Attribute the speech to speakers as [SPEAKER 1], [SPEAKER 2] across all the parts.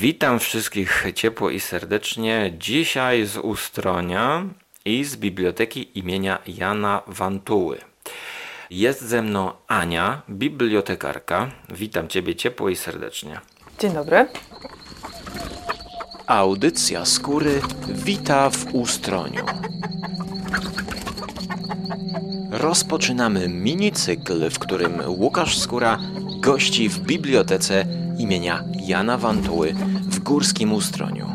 [SPEAKER 1] Witam wszystkich ciepło i serdecznie. Dzisiaj z Ustronia i z biblioteki imienia Jana Wantuły. Jest ze mną Ania, bibliotekarka. Witam Ciebie ciepło i serdecznie.
[SPEAKER 2] Dzień dobry.
[SPEAKER 1] Audycja skóry wita w Ustroniu. Rozpoczynamy minicykl, w którym Łukasz Skóra gości w bibliotece imienia Jana Wantuły w Górskim Ustroniu.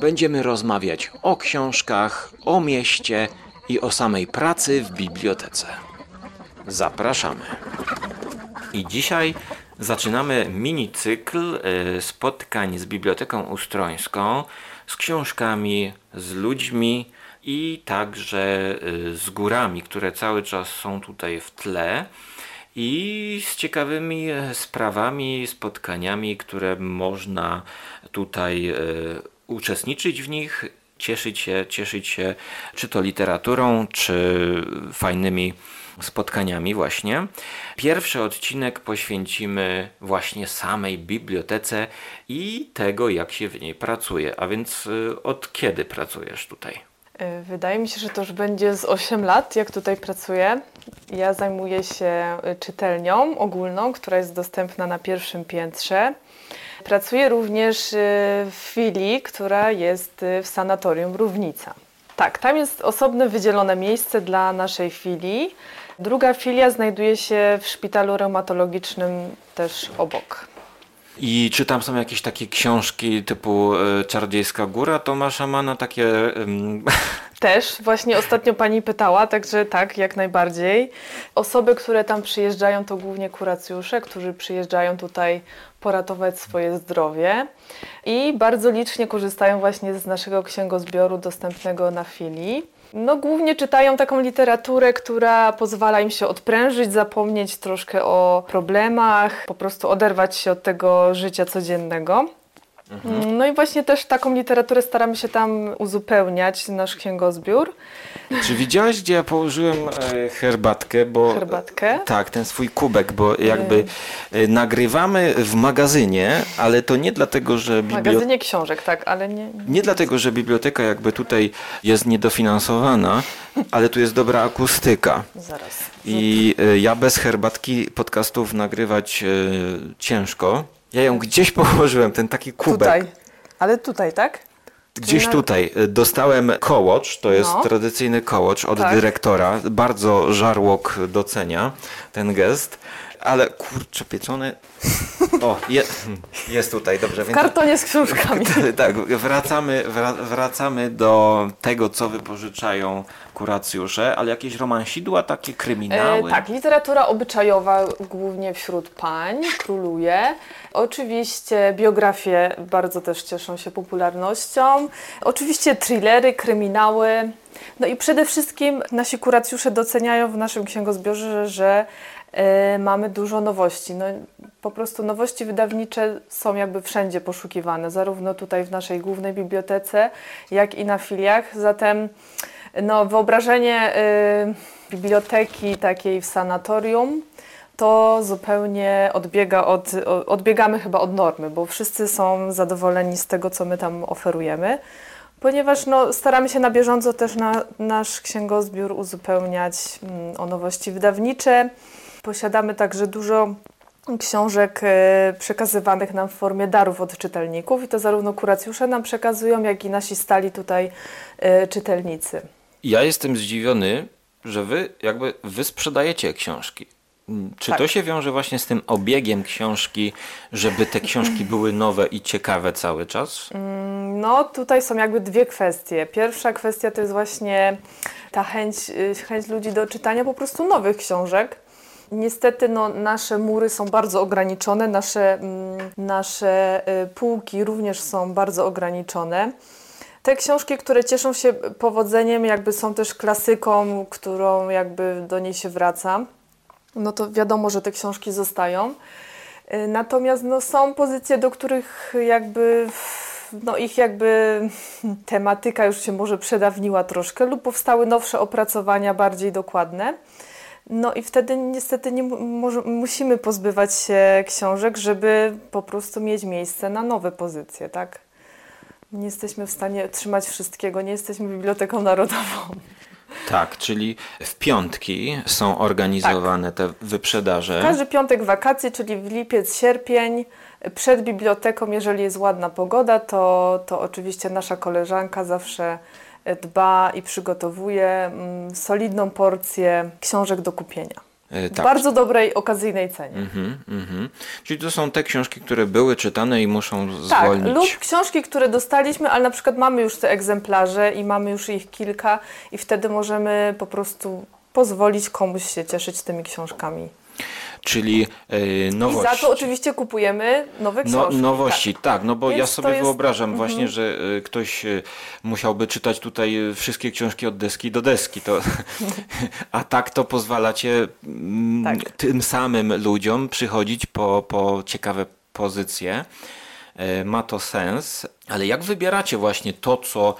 [SPEAKER 1] Będziemy rozmawiać o książkach, o mieście i o samej pracy w bibliotece. Zapraszamy. I dzisiaj zaczynamy minicykl y, spotkań z Biblioteką Ustrońską, z książkami, z ludźmi i także y, z górami, które cały czas są tutaj w tle i z ciekawymi e, sprawami, spotkaniami, które można tutaj e, uczestniczyć w nich, cieszyć się, cieszyć się czy to literaturą, czy fajnymi spotkaniami właśnie. Pierwszy odcinek poświęcimy właśnie samej bibliotece i tego, jak się w niej pracuje. A więc e, od kiedy pracujesz tutaj?
[SPEAKER 2] Y, wydaje mi się, że to już będzie z 8 lat, jak tutaj pracuję. Ja zajmuję się y, czytelnią ogólną, która jest dostępna na pierwszym piętrze. Pracuję również y, w filii, która jest w sanatorium Równica. Tak, tam jest osobne wydzielone miejsce dla naszej filii. Druga filia znajduje się w szpitalu reumatologicznym też obok.
[SPEAKER 1] I czy tam są jakieś takie książki typu y, Czardziejska Góra Tomasza Mana, takie...
[SPEAKER 2] Też, właśnie ostatnio pani pytała, także tak, jak najbardziej. Osoby, które tam przyjeżdżają, to głównie kuracjusze, którzy przyjeżdżają tutaj poratować swoje zdrowie i bardzo licznie korzystają właśnie z naszego księgozbioru dostępnego na filii. No, głównie czytają taką literaturę, która pozwala im się odprężyć, zapomnieć troszkę o problemach, po prostu oderwać się od tego życia codziennego. Mhm. No i właśnie też taką literaturę staramy się tam uzupełniać, nasz księgozbiór.
[SPEAKER 1] Czy widziałaś, gdzie ja położyłem e, herbatkę? Bo,
[SPEAKER 2] herbatkę?
[SPEAKER 1] Tak, ten swój kubek, bo jakby e, nagrywamy w magazynie, ale to nie dlatego, że...
[SPEAKER 2] W magazynie książek, tak, ale nie... Nie,
[SPEAKER 1] dlatego, że biblioteka jakby tutaj jest niedofinansowana, ale tu jest dobra akustyka.
[SPEAKER 2] Zaraz.
[SPEAKER 1] I e, ja bez herbatki podcastów nagrywać ciężko. Ja ją gdzieś położyłem, ten taki kubek.
[SPEAKER 2] Tutaj. Ale tutaj, tak?
[SPEAKER 1] Gdzieś tutaj dostałem kołocz, to jest no. tradycyjny kołocz od tak. dyrektora. Bardzo żarłok docenia ten gest ale kurczę pieczony. O, je, jest tutaj, dobrze.
[SPEAKER 2] W kartonie z książkami.
[SPEAKER 1] Tak, wracamy, wracamy do tego, co wypożyczają kuracjusze, ale jakieś romansidła, takie kryminały?
[SPEAKER 2] E, tak, literatura obyczajowa głównie wśród pań króluje. Oczywiście biografie bardzo też cieszą się popularnością. Oczywiście thrillery, kryminały. No i przede wszystkim nasi kuracjusze doceniają w naszym księgozbiorze, że mamy dużo nowości. No, po prostu nowości wydawnicze są jakby wszędzie poszukiwane, zarówno tutaj w naszej głównej bibliotece, jak i na filiach. Zatem no, wyobrażenie y, biblioteki takiej w sanatorium to zupełnie odbiega od, odbiegamy chyba od normy, bo wszyscy są zadowoleni z tego, co my tam oferujemy ponieważ no, staramy się na bieżąco też na nasz księgozbiór uzupełniać mm, o nowości wydawnicze. Posiadamy także dużo książek e, przekazywanych nam w formie darów od czytelników i to zarówno kuracjusze nam przekazują, jak i nasi stali tutaj e, czytelnicy.
[SPEAKER 1] Ja jestem zdziwiony, że wy jakby wy sprzedajecie książki. Czy tak. to się wiąże właśnie z tym obiegiem książki, żeby te książki były nowe i ciekawe cały czas?
[SPEAKER 2] Mm, no, tutaj są jakby dwie kwestie. Pierwsza kwestia to jest właśnie ta chęć, y, chęć ludzi do czytania po prostu nowych książek. Niestety no, nasze mury są bardzo ograniczone, nasze, mm, nasze y, półki również są bardzo ograniczone. Te książki, które cieszą się powodzeniem, jakby są też klasyką, którą jakby do niej się wraca, no to wiadomo, że te książki zostają. Y, natomiast no, są pozycje, do których jakby no ich jakby tematyka już się może przedawniła troszkę lub powstały nowsze opracowania bardziej dokładne. No i wtedy niestety nie mu- musimy pozbywać się książek, żeby po prostu mieć miejsce na nowe pozycje, tak? Nie jesteśmy w stanie trzymać wszystkiego, nie jesteśmy biblioteką narodową.
[SPEAKER 1] Tak, czyli w piątki są organizowane te wyprzedaże.
[SPEAKER 2] Każdy piątek wakacji, czyli w lipiec, sierpień, przed biblioteką, jeżeli jest ładna pogoda, to, to oczywiście nasza koleżanka zawsze dba i przygotowuje mm, solidną porcję książek do kupienia.
[SPEAKER 1] E,
[SPEAKER 2] W
[SPEAKER 1] tak.
[SPEAKER 2] bardzo dobrej, okazyjnej cenie.
[SPEAKER 1] Mhm, mhm. Czyli to są te książki, które były czytane i muszą
[SPEAKER 2] Tak,
[SPEAKER 1] zwolnić.
[SPEAKER 2] lub książki, które dostaliśmy, ale na przykład mamy już te egzemplarze i mamy już ich kilka i wtedy możemy po prostu pozwolić komuś się cieszyć tymi książkami.
[SPEAKER 1] Czyli e,
[SPEAKER 2] I
[SPEAKER 1] nowości.
[SPEAKER 2] za to oczywiście kupujemy nowe
[SPEAKER 1] No,
[SPEAKER 2] książki.
[SPEAKER 1] nowości, tak. no bo
[SPEAKER 2] Więc
[SPEAKER 1] ja sobie
[SPEAKER 2] jest- Mhm.
[SPEAKER 1] wyobrażam właśnie, że e, ktoś e, musiałby czytać tutaj wszystkie książki od deski do deski. To, a tak to pozwalacie mm,
[SPEAKER 2] Tak.
[SPEAKER 1] tym samym ludziom przychodzić po, po ciekawe pozycje. Ma to sens, ale jak wybieracie właśnie to, co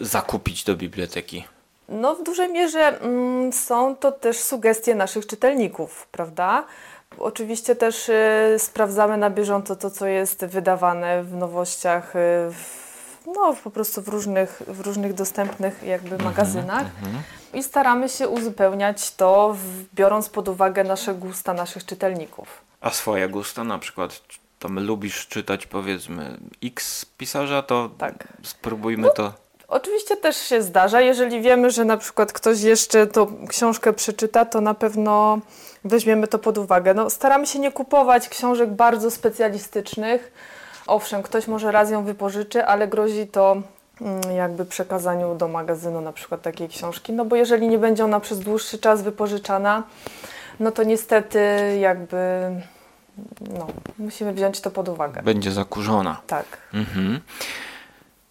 [SPEAKER 1] zakupić do biblioteki?
[SPEAKER 2] No, w dużej mierze mm, są to też sugestie naszych czytelników, prawda? Oczywiście też y, sprawdzamy na bieżąco to, co jest wydawane w nowościach, y, w, no, po prostu w różnych, w różnych dostępnych jakby magazynach. I staramy się uzupełniać to, w, biorąc pod uwagę nasze gusta naszych czytelników.
[SPEAKER 1] A swoje gusta, na przykład tam lubisz czytać powiedzmy X pisarza, to
[SPEAKER 2] Tak.
[SPEAKER 1] spróbujmy to.
[SPEAKER 2] Oczywiście też się zdarza, jeżeli wiemy, że na przykład ktoś jeszcze tą książkę przeczyta, to na pewno weźmiemy to pod uwagę. No, staramy się nie kupować książek bardzo specjalistycznych. Owszem, ktoś może raz ją wypożyczy, ale grozi to mm, jakby przekazaniu do magazynu na przykład takiej książki, no bo jeżeli nie będzie ona przez dłuższy czas wypożyczana, no to niestety jakby no, musimy wziąć to pod uwagę.
[SPEAKER 1] Będzie zakurzona.
[SPEAKER 2] Tak.
[SPEAKER 1] Mhm.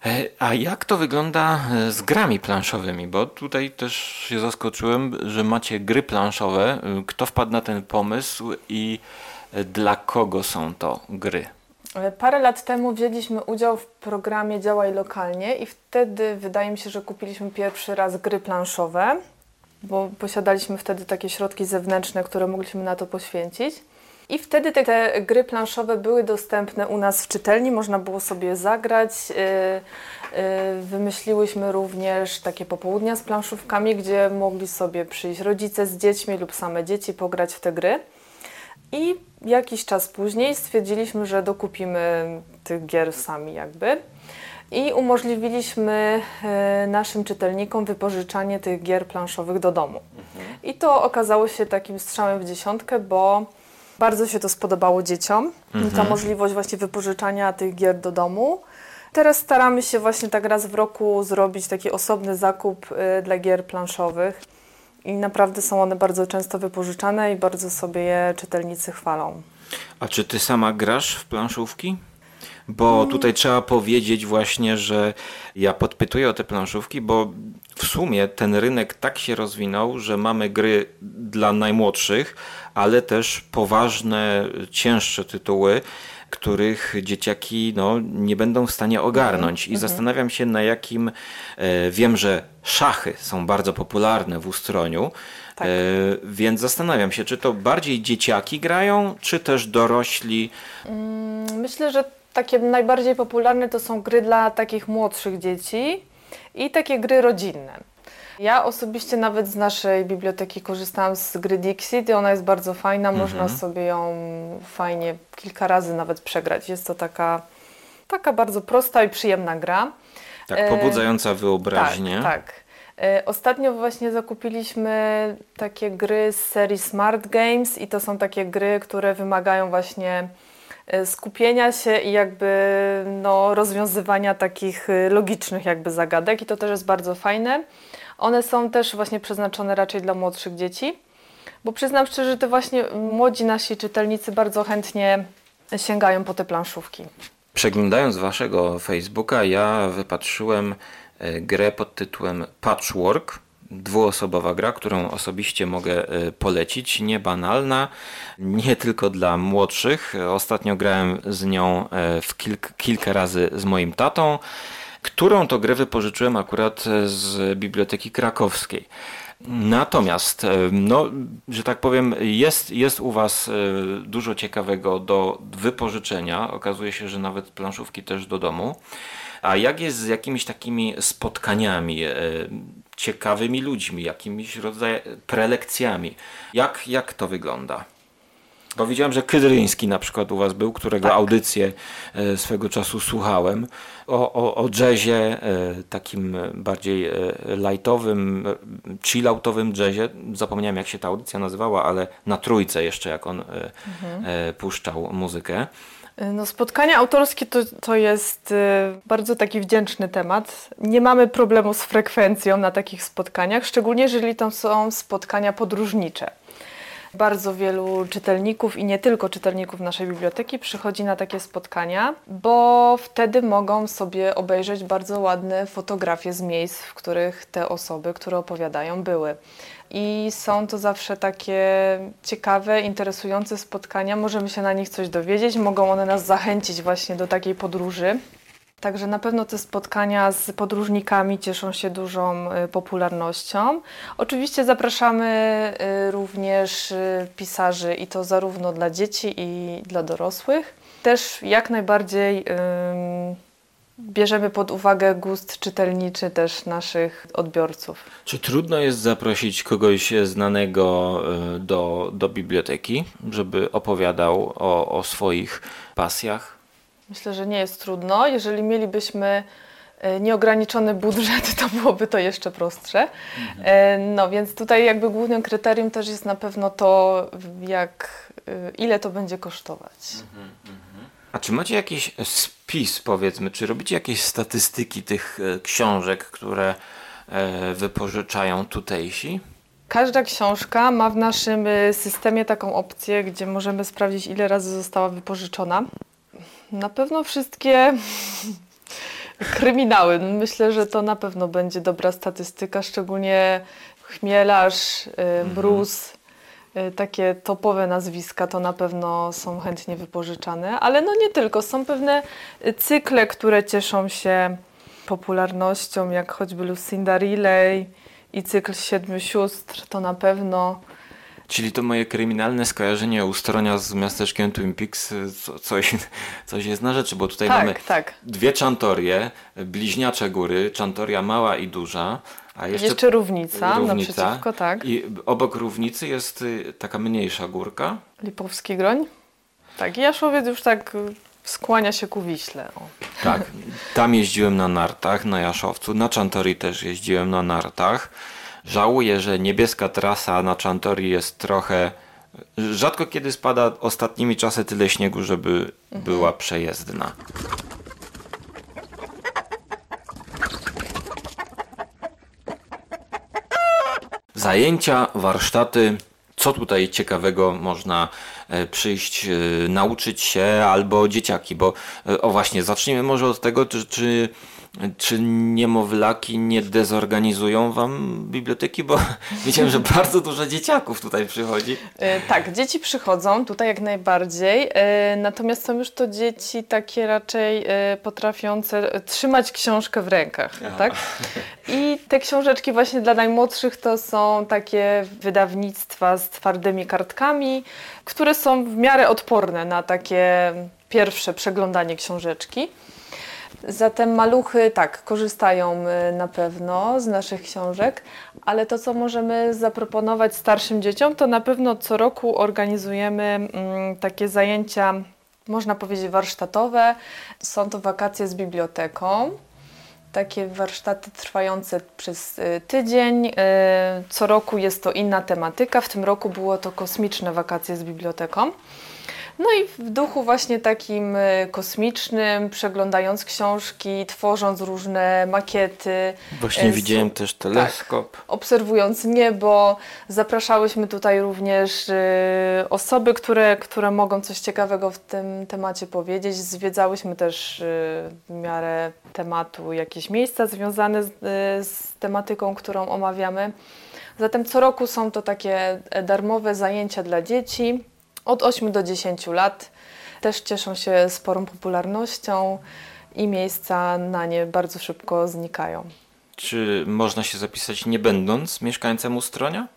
[SPEAKER 1] E, A jak to wygląda e, z grami planszowymi? Bo tutaj też się zaskoczyłem, że macie gry planszowe. E, Kto wpadł na ten pomysł i dla kogo są to gry?
[SPEAKER 2] Parę lat temu wzięliśmy udział w programie Działaj Lokalnie i wtedy wydaje mi się, że kupiliśmy pierwszy raz gry planszowe, bo posiadaliśmy wtedy takie środki zewnętrzne, które mogliśmy na to poświęcić. I wtedy te, te gry planszowe były dostępne u nas w czytelni, można było sobie zagrać. Yy, yy, Wymyśliłyśmy również takie popołudnia z planszówkami, gdzie mogli sobie przyjść rodzice z dziećmi lub same dzieci pograć w te gry. I jakiś czas później stwierdziliśmy, że dokupimy tych gier sami jakby. I umożliwiliśmy e, naszym czytelnikom wypożyczanie tych gier planszowych do domu. I to okazało się takim strzałem w dziesiątkę, bo bardzo się to spodobało dzieciom. Ta możliwość właśnie wypożyczania tych gier do domu. Teraz staramy się właśnie tak raz w roku zrobić taki osobny zakup e, dla gier planszowych. I naprawdę są one bardzo często wypożyczane i bardzo sobie je czytelnicy chwalą.
[SPEAKER 1] A czy ty sama grasz w planszówki? Bo tutaj trzeba powiedzieć właśnie, że ja podpytuję o te planszówki, bo w sumie ten rynek tak się rozwinął, że mamy gry dla najmłodszych, ale też poważne, cięższe tytuły, których dzieciaki no, nie będą w stanie ogarnąć. I zastanawiam się, na jakim. E, wiem, że szachy są bardzo popularne w ustroniu,
[SPEAKER 2] Tak.
[SPEAKER 1] e, więc zastanawiam się, czy to bardziej dzieciaki grają, czy też dorośli.
[SPEAKER 2] Myślę, że takie najbardziej popularne to są gry dla takich młodszych dzieci i takie gry rodzinne. Ja osobiście nawet z naszej biblioteki korzystałam z gry Dixit i ona jest bardzo fajna, można sobie ją fajnie kilka razy nawet przegrać. Jest to taka, taka bardzo prosta i przyjemna gra.
[SPEAKER 1] Tak,
[SPEAKER 2] E,
[SPEAKER 1] pobudzająca wyobraźnię.
[SPEAKER 2] Tak, tak. E, Ostatnio właśnie zakupiliśmy takie gry z serii Smart Games i to są takie gry, które wymagają właśnie skupienia się i jakby no, rozwiązywania takich e, logicznych jakby zagadek i to też jest bardzo fajne. One są też właśnie przeznaczone raczej dla młodszych dzieci, bo przyznam szczerze, że to właśnie młodzi nasi czytelnicy bardzo chętnie sięgają po te planszówki.
[SPEAKER 1] Przeglądając waszego Facebooka, ja wypatrzyłem e, grę pod tytułem Patchwork. Dwuosobowa gra, którą osobiście mogę e, polecić. Niebanalna, nie tylko dla młodszych. Ostatnio grałem z nią e, w kilk, kilka razy z moim tatą, którą to grę wypożyczyłem akurat e, z Biblioteki Krakowskiej. Natomiast, no, że tak powiem, jest, jest u Was dużo ciekawego do wypożyczenia. Okazuje się, że nawet planszówki też do domu. A jak jest z jakimiś takimi spotkaniami, ciekawymi ludźmi, jakimiś rodzajem prelekcjami? Jak, jak to wygląda? Bo widziałem, że Kydryński na przykład u Was był, którego
[SPEAKER 2] Tak.
[SPEAKER 1] audycję e, swego czasu słuchałem. O, o, o jazzie, e, takim bardziej e, lightowym, chilloutowym jazzie. Zapomniałem jak się ta audycja nazywała, ale na trójce jeszcze jak on e, puszczał muzykę.
[SPEAKER 2] No, spotkania autorskie to, to jest y, bardzo taki wdzięczny temat. Nie mamy problemu z frekwencją na takich spotkaniach, szczególnie jeżeli to są spotkania podróżnicze. Bardzo wielu czytelników i nie tylko czytelników naszej biblioteki przychodzi na takie spotkania, bo wtedy mogą sobie obejrzeć bardzo ładne fotografie z miejsc, w których te osoby, które opowiadają, były. I są to zawsze takie ciekawe, interesujące spotkania. Możemy się na nich coś dowiedzieć, mogą one nas zachęcić właśnie do takiej podróży. Także na pewno te spotkania z podróżnikami cieszą się dużą y, popularnością. Oczywiście zapraszamy y, również y, pisarzy i to zarówno dla dzieci i dla dorosłych. Też jak najbardziej bierzemy pod uwagę gust czytelniczy też naszych odbiorców.
[SPEAKER 1] Czy trudno jest zaprosić kogoś znanego e, do, do biblioteki, żeby opowiadał o, o swoich pasjach?
[SPEAKER 2] Myślę, że nie jest trudno. Jeżeli mielibyśmy e, nieograniczony budżet, to byłoby to jeszcze prostsze. E, No więc tutaj jakby głównym kryterium też jest na pewno to, jak, ile to będzie kosztować.
[SPEAKER 1] A czy macie jakiś spis, powiedzmy, czy robicie jakieś statystyki tych e, książek, które e, wypożyczają tutejsi?
[SPEAKER 2] Każda książka ma w naszym y, systemie taką opcję, gdzie możemy sprawdzić, ile razy została wypożyczona. Na pewno wszystkie kryminały. Myślę, że to na pewno będzie dobra statystyka, szczególnie Chmielarz, y, Mróz, y, takie topowe nazwiska to na pewno są chętnie wypożyczane, ale no nie tylko. Są pewne y, cykle, które cieszą się popularnością, jak choćby Lucinda Riley i cykl Siedmiu Sióstr, to na pewno.
[SPEAKER 1] Czyli to moje kryminalne skojarzenie ustronia z miasteczkiem Twin Peaks co, coś, coś jest na rzeczy, bo tutaj mamy
[SPEAKER 2] Tak, tak.
[SPEAKER 1] dwie czantorie, bliźniacze góry, czantoria mała i duża, a jeszcze,
[SPEAKER 2] Jeszcze, równica,
[SPEAKER 1] równica.
[SPEAKER 2] naprzeciwko, tak.
[SPEAKER 1] I obok równicy jest y, taka mniejsza górka.
[SPEAKER 2] Lipowski Groń. Tak, i Jaszowiec już tak y, skłania się ku Wiśle. O.
[SPEAKER 1] Tak, tam jeździłem na nartach, na Jaszowcu, na Czantorii też jeździłem na nartach. Żałuję, że niebieska trasa na Czantorii jest trochę... Rzadko kiedy spada ostatnimi czasy tyle śniegu, żeby była przejezdna. Zajęcia, warsztaty, co tutaj ciekawego można e, przyjść, e, nauczyć się, albo dzieciaki, bo e, o właśnie, zacznijmy może od tego, czy, czy, czy niemowlaki nie dezorganizują wam biblioteki, bo widziałem, że bardzo dużo dzieciaków tutaj przychodzi.
[SPEAKER 2] E, tak, dzieci przychodzą tutaj jak najbardziej, e, natomiast są już to dzieci takie raczej e, potrafiące trzymać książkę w rękach, tak? I te książeczki właśnie dla najmłodszych to są takie wydawnictwa z twardymi kartkami, które są w miarę odporne na takie pierwsze przeglądanie książeczki. Zatem maluchy tak, korzystają y, na pewno z naszych książek, ale to, co możemy zaproponować starszym dzieciom, to na pewno co roku organizujemy mm, takie zajęcia, można powiedzieć, warsztatowe. Są to wakacje z biblioteką. Takie warsztaty trwające przez y, tydzień. Y, Co roku jest to inna tematyka. W tym roku było to kosmiczne wakacje z biblioteką. No i w duchu właśnie takim y, kosmicznym, przeglądając książki, tworząc różne makiety,
[SPEAKER 1] Właśnie
[SPEAKER 2] E,
[SPEAKER 1] widziałem
[SPEAKER 2] su-
[SPEAKER 1] też teleskop.
[SPEAKER 2] obserwując niebo. Zapraszałyśmy tutaj również y, osoby, które, które mogą coś ciekawego w tym temacie powiedzieć. Zwiedzałyśmy też y, w miarę tematu jakieś miejsca związane z, y, z tematyką, którą omawiamy. Zatem co roku są to takie e, darmowe zajęcia dla dzieci od 8 do 10 lat. Też cieszą się sporą popularnością i miejsca na nie bardzo szybko znikają.
[SPEAKER 1] Czy można się zapisać nie będąc mieszkańcem Ustronia?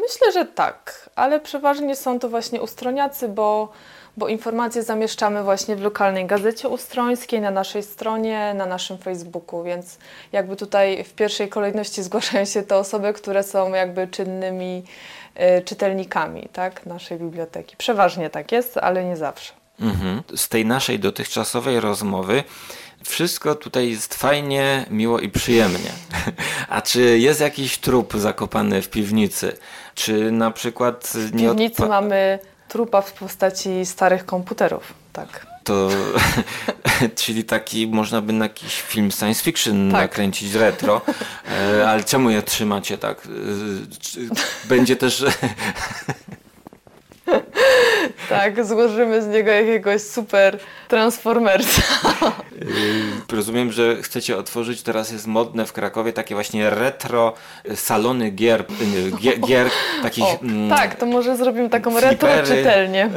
[SPEAKER 2] Myślę, że tak, ale przeważnie są to właśnie ustroniacy, bo, bo informacje zamieszczamy właśnie w lokalnej gazecie ustrońskiej, na naszej stronie, na naszym Facebooku, więc jakby tutaj w pierwszej kolejności zgłaszają się te osoby, które są jakby czynnymi czytelnikami tak, naszej biblioteki. Przeważnie tak jest, ale nie zawsze.
[SPEAKER 1] Mhm. Z tej naszej dotychczasowej rozmowy wszystko tutaj jest fajnie, miło i przyjemnie. A czy jest jakiś trup zakopany w piwnicy? Czy na przykład
[SPEAKER 2] W piwnicy mamy trupa w postaci starych komputerów, tak.
[SPEAKER 1] To, czyli taki, można by na jakiś film science fiction
[SPEAKER 2] Tak.
[SPEAKER 1] nakręcić retro, e, ale czemu je trzymacie tak? E, Będzie też,
[SPEAKER 2] Tak, złożymy z niego jakiegoś super transformersa.
[SPEAKER 1] e, rozumiem, że chcecie otworzyć, teraz jest modne w Krakowie takie właśnie retro salony gier, e, gier, takich...
[SPEAKER 2] O,
[SPEAKER 1] mm,
[SPEAKER 2] tak, to może zrobimy taką
[SPEAKER 1] flipery.
[SPEAKER 2] retro czytelnię.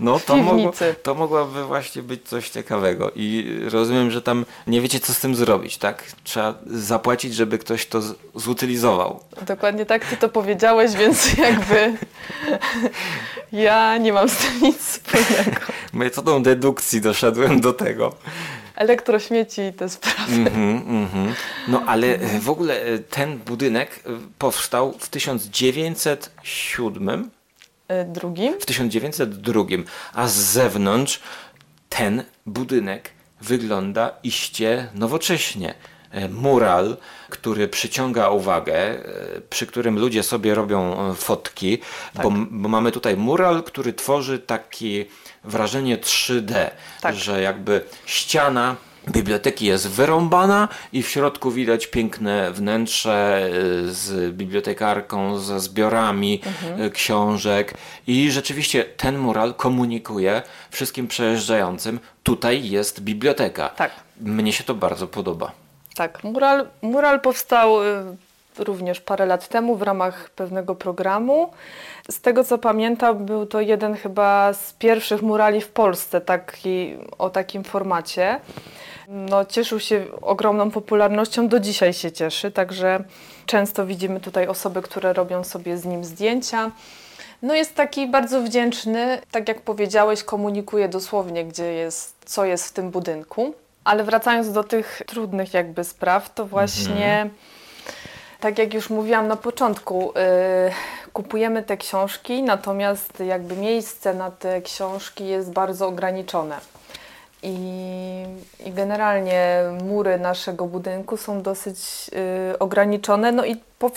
[SPEAKER 1] No to, mogło, to mogłoby właśnie być coś ciekawego i rozumiem, że tam nie wiecie co z tym zrobić, tak? Trzeba zapłacić, żeby ktoś to zutylizował.
[SPEAKER 2] Dokładnie tak ty to powiedziałeś, więc jakby ja nie mam z tym nic wspólnego.
[SPEAKER 1] Metodą dedukcji doszedłem do tego.
[SPEAKER 2] Elektrośmieci i te sprawy.
[SPEAKER 1] Mhm, mhm. No ale e, w ogóle e, ten budynek e, powstał w 1907,
[SPEAKER 2] Y, Drugim?
[SPEAKER 1] w 1902, a z zewnątrz ten budynek wygląda iście nowocześnie. E, Mural, który przyciąga uwagę, e, przy którym ludzie sobie robią e, fotki, bo, bo mamy tutaj mural, który tworzy takie wrażenie 3D,
[SPEAKER 2] Tak.
[SPEAKER 1] że jakby ściana biblioteki jest wyrąbana i w środku widać piękne wnętrze z bibliotekarką, ze zbiorami y, książek i rzeczywiście ten mural komunikuje wszystkim przejeżdżającym, tutaj jest biblioteka.
[SPEAKER 2] Tak.
[SPEAKER 1] Mnie się to bardzo podoba.
[SPEAKER 2] Tak, mural, mural powstał y, również parę lat temu w ramach pewnego programu. Z tego co pamiętam, był to jeden chyba z pierwszych murali w Polsce taki, o takim formacie. No, cieszył się ogromną popularnością, do dzisiaj się cieszy, także często widzimy tutaj osoby, które robią sobie z nim zdjęcia. No jest taki bardzo wdzięczny, tak jak powiedziałeś, komunikuje dosłownie, gdzie jest, co jest w tym budynku. Ale wracając do tych trudnych jakby spraw, to właśnie, tak jak już mówiłam na początku, y, kupujemy te książki, natomiast jakby miejsce na te książki jest bardzo ograniczone. I, I generalnie mury naszego budynku są dosyć y, ograniczone, no i po,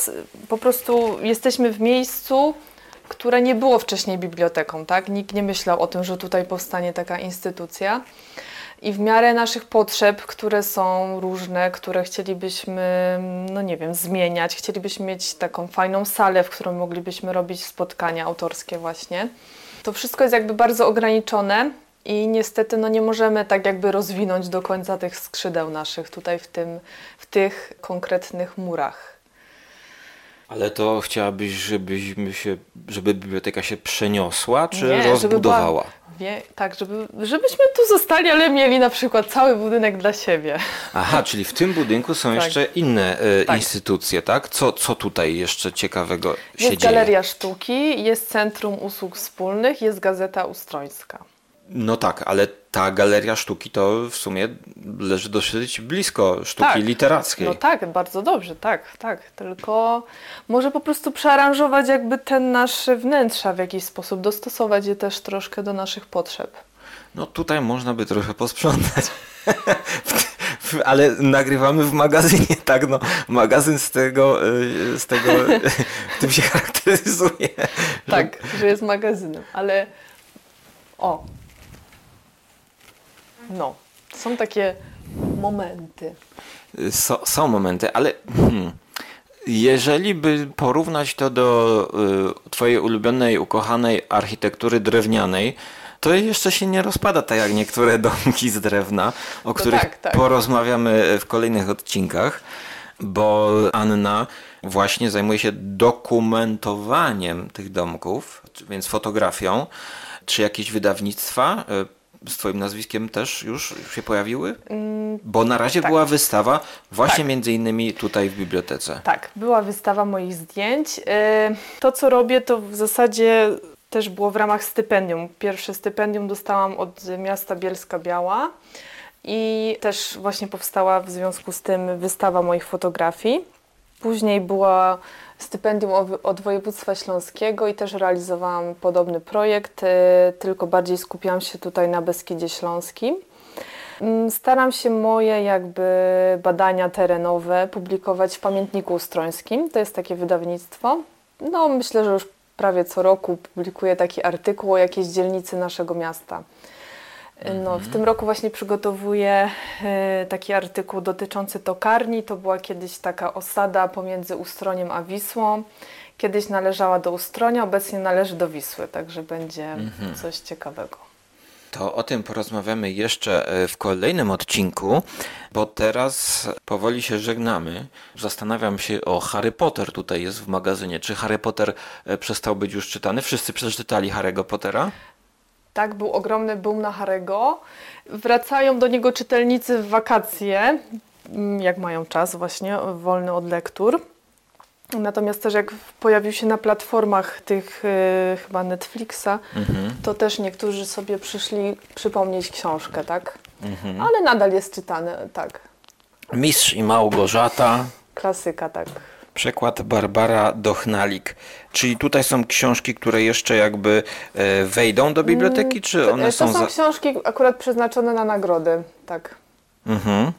[SPEAKER 2] po prostu jesteśmy w miejscu, które nie było wcześniej biblioteką, tak? Nikt nie myślał o tym, że tutaj powstanie taka instytucja. I w miarę naszych potrzeb, które są różne, które chcielibyśmy, no nie wiem, zmieniać, chcielibyśmy mieć taką fajną salę, w której moglibyśmy robić spotkania autorskie właśnie. To wszystko jest jakby bardzo ograniczone i niestety no nie możemy tak jakby rozwinąć do końca tych skrzydeł naszych tutaj w, tym, w tych konkretnych murach.
[SPEAKER 1] Ale to chciałabyś, żebyśmy się, żeby biblioteka się przeniosła, czy
[SPEAKER 2] Nie, żeby
[SPEAKER 1] rozbudowała?
[SPEAKER 2] była- Wie, tak, żeby, żebyśmy tu zostali, ale mieli na przykład cały budynek dla siebie.
[SPEAKER 1] Aha, czyli w tym budynku są
[SPEAKER 2] Tak.
[SPEAKER 1] jeszcze inne e,
[SPEAKER 2] Tak.
[SPEAKER 1] instytucje, tak? Co, co tutaj jeszcze ciekawego się
[SPEAKER 2] Jest
[SPEAKER 1] dzieje?
[SPEAKER 2] Galeria Sztuki, jest Centrum Usług Wspólnych, jest Gazeta Ustrońska.
[SPEAKER 1] No tak, ale ta galeria sztuki to w sumie leży dosyć blisko sztuki
[SPEAKER 2] Tak.
[SPEAKER 1] literackiej.
[SPEAKER 2] No tak, bardzo dobrze, tak, tak. Tylko może po prostu przearanżować jakby ten nasze wnętrza w jakiś sposób, dostosować je też troszkę do naszych potrzeb.
[SPEAKER 1] No tutaj można by trochę posprzątać. Ale nagrywamy w magazynie, tak no. Magazyn z tego, y, z tego tym się charakteryzuje.
[SPEAKER 2] Tak, że jest magazynem, ale o. No, są takie momenty.
[SPEAKER 1] So, są momenty, ale hmm, jeżeli by porównać to do y, twojej ulubionej, ukochanej architektury drewnianej, to jeszcze się nie rozpada tak jak niektóre domki z drewna, o których
[SPEAKER 2] tak, tak.
[SPEAKER 1] porozmawiamy w kolejnych odcinkach, bo Anna właśnie zajmuje się dokumentowaniem tych domków, więc fotografią. Czy jakieś wydawnictwa y, z Twoim nazwiskiem też już się pojawiły?
[SPEAKER 2] Mm,
[SPEAKER 1] Bo na razie
[SPEAKER 2] tak.
[SPEAKER 1] była wystawa właśnie
[SPEAKER 2] Tak.
[SPEAKER 1] między innymi tutaj w bibliotece.
[SPEAKER 2] Tak, była wystawa moich zdjęć. E, To, co robię, to w zasadzie też było w ramach stypendium. Pierwsze stypendium dostałam od miasta Bielska Biała i też właśnie powstała w związku z tym wystawa moich fotografii. Później była stypendium od- województwa śląskiego i też realizowałam podobny projekt, e, tylko bardziej skupiałam się tutaj na Beskidzie Śląskim. Mm, Staram się moje jakby badania terenowe publikować w Pamiętniku Ustrońskim. To jest takie wydawnictwo. No myślę, że już prawie co roku publikuję taki artykuł o jakiejś dzielnicy naszego miasta. No, w tym roku właśnie przygotowuję e, taki artykuł dotyczący tokarni. To była kiedyś taka osada pomiędzy Ustroniem a Wisłą. Kiedyś należała do Ustronia, obecnie należy do Wisły, także będzie coś ciekawego.
[SPEAKER 1] To o tym porozmawiamy jeszcze e, w kolejnym odcinku, bo teraz powoli się żegnamy. Zastanawiam się o Harry Potter tutaj jest w magazynie. Czy Harry Potter e, przestał być już czytany? Wszyscy przeczytali Harry'ego Pottera?
[SPEAKER 2] Tak, był ogromny boom na Harego. Wracają do niego czytelnicy w wakacje, mm, jak mają czas właśnie, wolny od lektur. Natomiast też jak pojawił się na platformach tych y, chyba Netflixa, to też niektórzy sobie przyszli przypomnieć książkę, tak? Ale nadal jest czytany, tak.
[SPEAKER 1] Mistrz i Małgorzata.
[SPEAKER 2] Klasyka, tak.
[SPEAKER 1] Przekład Barbara Dochnalik. Czyli tutaj są książki, które jeszcze jakby e, wejdą do biblioteki, czy one
[SPEAKER 2] Y,
[SPEAKER 1] są,
[SPEAKER 2] to są
[SPEAKER 1] za...
[SPEAKER 2] książki akurat przeznaczone na nagrody, tak.
[SPEAKER 1] Mhm.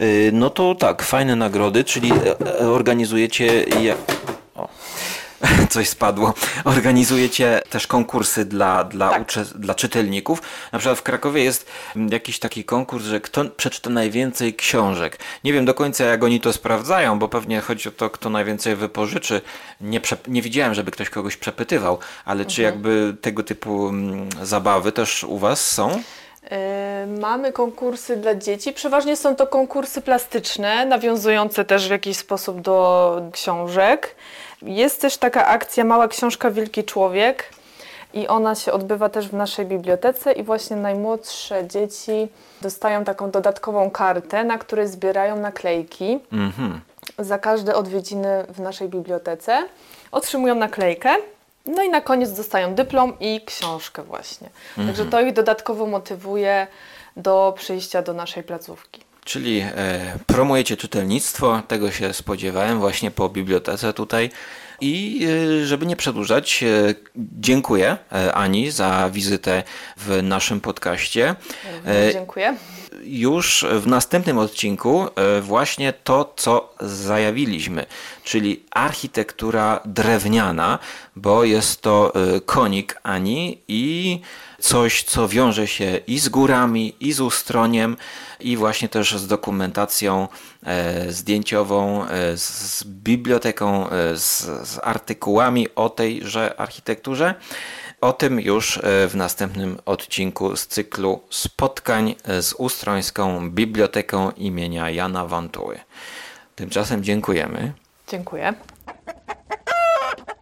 [SPEAKER 1] Y, No to tak, fajne nagrody, czyli e, e, organizujecie. Coś spadło. Organizujecie też konkursy dla, dla,
[SPEAKER 2] Tak.
[SPEAKER 1] dla czytelników. Na przykład w Krakowie jest jakiś taki konkurs, że kto przeczyta najwięcej książek. Nie wiem do końca, jak oni to sprawdzają, bo pewnie chodzi o to, kto najwięcej wypożyczy. Nie, nie widziałem, żeby ktoś kogoś przepytywał, ale czy jakby tego typu mm, zabawy też u Was są?
[SPEAKER 2] E, Mamy konkursy dla dzieci. Przeważnie są to konkursy plastyczne, nawiązujące też w jakiś sposób do książek. Jest też taka akcja Mała Książka Wielki Człowiek i ona się odbywa też w naszej bibliotece i właśnie najmłodsze dzieci dostają taką dodatkową kartę, na której zbierają naklejki
[SPEAKER 1] Mhm.
[SPEAKER 2] za każde odwiedziny w naszej bibliotece. Otrzymują naklejkę. No i na koniec dostają dyplom i książkę właśnie. Także to ich dodatkowo motywuje do przyjścia do naszej placówki.
[SPEAKER 1] Czyli e, promujecie czytelnictwo, tego się spodziewałem właśnie po bibliotece tutaj. I e, żeby nie przedłużać, e, dziękuję e, Ani za wizytę w naszym podcaście.
[SPEAKER 2] Dziękuję.
[SPEAKER 1] Już w następnym odcinku e, właśnie to, co zajawiliśmy, czyli architektura drewniana, bo jest to e, konik Ani i coś, co wiąże się i z górami, i z ustroniem, i właśnie też z dokumentacją e, zdjęciową, z, biblioteką, z, z artykułami o tejże architekturze. O tym już e, w następnym odcinku z cyklu spotkań z Ustrońską Biblioteką imienia Jana Wantuły. Tymczasem dziękujemy.
[SPEAKER 2] Dziękuję.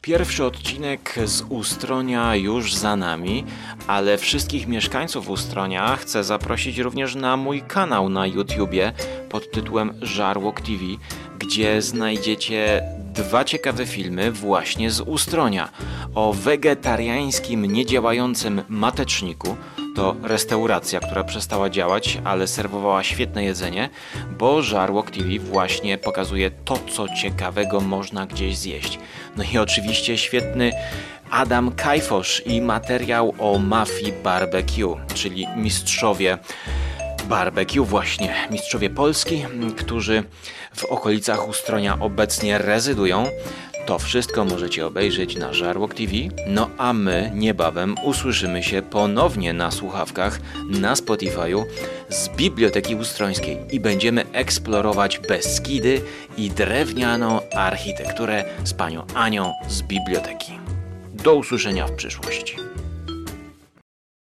[SPEAKER 1] Pierwszy odcinek z Ustronia już za nami, ale wszystkich mieszkańców Ustronia chcę zaprosić również na mój kanał na YouTubie pod tytułem Żarłok TV, gdzie znajdziecie dwa ciekawe filmy właśnie z Ustronia o wegetariańskim niedziałającym mateczniku. To restauracja, która przestała działać, ale serwowała świetne jedzenie, bo Żarłok TV właśnie pokazuje to, co ciekawego można gdzieś zjeść. No i oczywiście świetny Adam Kajfosz i materiał o mafii barbecue, czyli mistrzowie barbecue właśnie, mistrzowie Polski, którzy w okolicach Ustronia obecnie rezydują. To wszystko możecie obejrzeć na Żarłok TV, no a my niebawem usłyszymy się ponownie na słuchawkach na Spotify'u z Biblioteki Ustrońskiej i będziemy eksplorować Beskidy i drewnianą architekturę z panią Anią z biblioteki. Do usłyszenia w przyszłości.